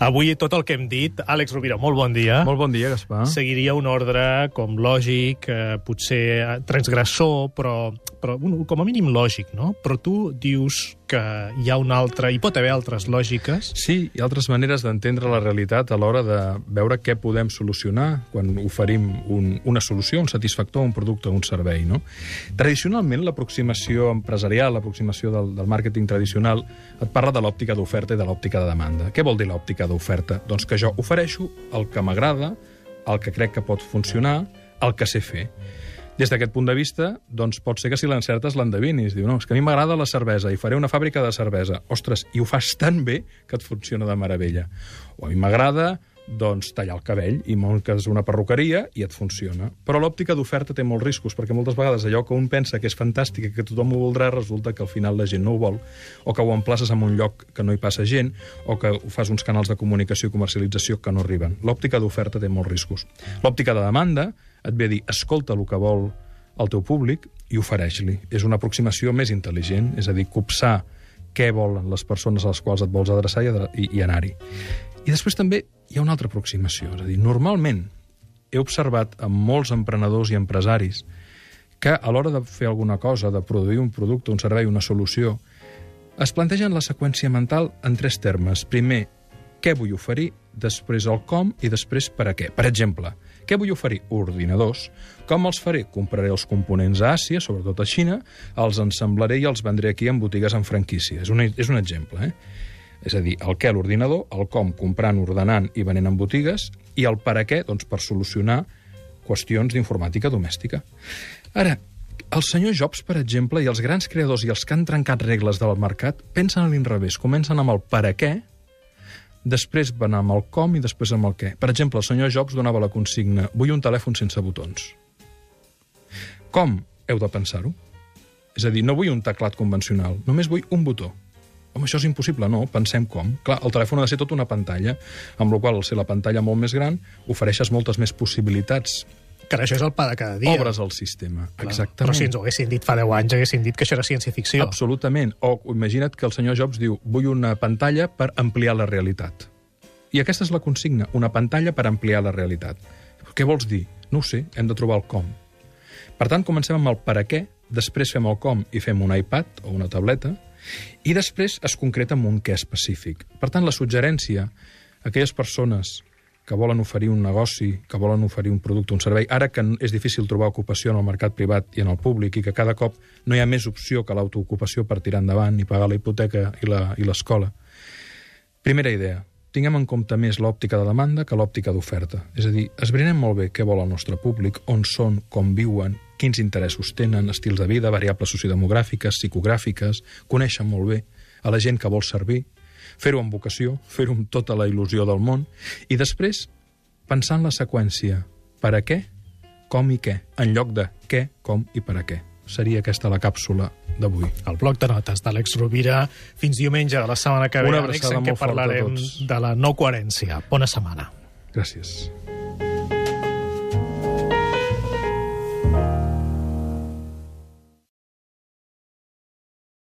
Avui tot el que hem dit, Àlex Rovira, molt bon dia. Molt bon dia, Gaspar. Seguiria un ordre com lògic, eh, potser transgressor, però, però un, com a mínim lògic, no? Però tu dius que hi ha una altra... Hi pot haver altres lògiques? Sí, ha altres maneres d'entendre la realitat a l'hora de veure què podem solucionar quan oferim un, una solució, un satisfactor, un producte o un servei, no? Tradicionalment, l'aproximació empresarial, l'aproximació del, del màrqueting tradicional, et parla de l'òptica d'oferta i de l'òptica de demanda. Què vol dir l'òptica d'oferta? Doncs que jo ofereixo el que m'agrada, el que crec que pot funcionar, el que sé fer. Des d'aquest punt de vista, doncs pot ser que si l'encertes l'endevinis. Diu, no, és que a mi m'agrada la cervesa i faré una fàbrica de cervesa. Ostres, i ho fas tan bé que et funciona de meravella. O a mi m'agrada doncs tallar el cabell i muntes una perruqueria i et funciona. Però l'òptica d'oferta té molts riscos, perquè moltes vegades allò que un pensa que és fantàstic i que tothom ho voldrà, resulta que al final la gent no ho vol, o que ho emplaces en un lloc que no hi passa gent, o que fas uns canals de comunicació i comercialització que no arriben. L'òptica d'oferta té molts riscos. L'òptica de demanda et ve a dir, escolta el que vol el teu públic i ofereix-li. És una aproximació més intel·ligent, és a dir, copsar què volen les persones a les quals et vols adreçar i, i, i anar-hi. I després també hi ha una altra aproximació. És a dir, normalment he observat amb molts emprenedors i empresaris que a l'hora de fer alguna cosa, de produir un producte, un servei, una solució, es plantegen la seqüència mental en tres termes. Primer, què vull oferir, després el com i després per a què. Per exemple, què vull oferir? Ordinadors. Com els faré? Compraré els components a Àsia, sobretot a Xina, els ensamblaré i els vendré aquí en botigues en franquícia. És un, és un exemple, eh? És a dir, el què, l'ordinador, el com, comprant, ordenant i venent en botigues, i el per a què, doncs per solucionar qüestions d'informàtica domèstica. Ara, el senyor Jobs, per exemple, i els grans creadors i els que han trencat regles del mercat, pensen a l'inrevés. Comencen amb el per a què, després van amb el com i després amb el què. Per exemple, el senyor Jobs donava la consigna vull un telèfon sense botons. Com? Heu de pensar-ho. És a dir, no vull un teclat convencional, només vull un botó. Home, això és impossible, no? Pensem com. Clar, el telèfon ha de ser tota una pantalla, amb la qual al ser la pantalla molt més gran, ofereixes moltes més possibilitats. Que això és el pa de cada dia. Obres el sistema, Clar. exactament. Però si ens ho haguessin dit fa 10 anys, haguessin dit que això era ciència-ficció. Absolutament. O imagina't que el senyor Jobs diu vull una pantalla per ampliar la realitat. I aquesta és la consigna, una pantalla per ampliar la realitat. Què vols dir? No ho sé, hem de trobar el com. Per tant, comencem amb el per a què, després fem el com i fem un iPad o una tableta, i després es concreta amb un què específic. Per tant, la suggerència a aquelles persones que volen oferir un negoci, que volen oferir un producte, un servei, ara que és difícil trobar ocupació en el mercat privat i en el públic i que cada cop no hi ha més opció que l'autoocupació per tirar endavant i pagar la hipoteca i l'escola. Primera idea, tinguem en compte més l'òptica de demanda que l'òptica d'oferta. És a dir, esbrinem molt bé què vol el nostre públic, on són, com viuen, quins interessos tenen, estils de vida, variables sociodemogràfiques, psicogràfiques, coneixen molt bé a la gent que vol servir, fer-ho amb vocació, fer-ho amb tota la il·lusió del món, i després pensar en la seqüència per a què, com i què, en lloc de què, com i per a què. Seria aquesta la càpsula d'avui. El bloc de notes d'Àlex Rovira. Fins diumenge de la setmana que ve, Una Àlex, en què parlarem de la no coherència. Bona setmana. Gràcies.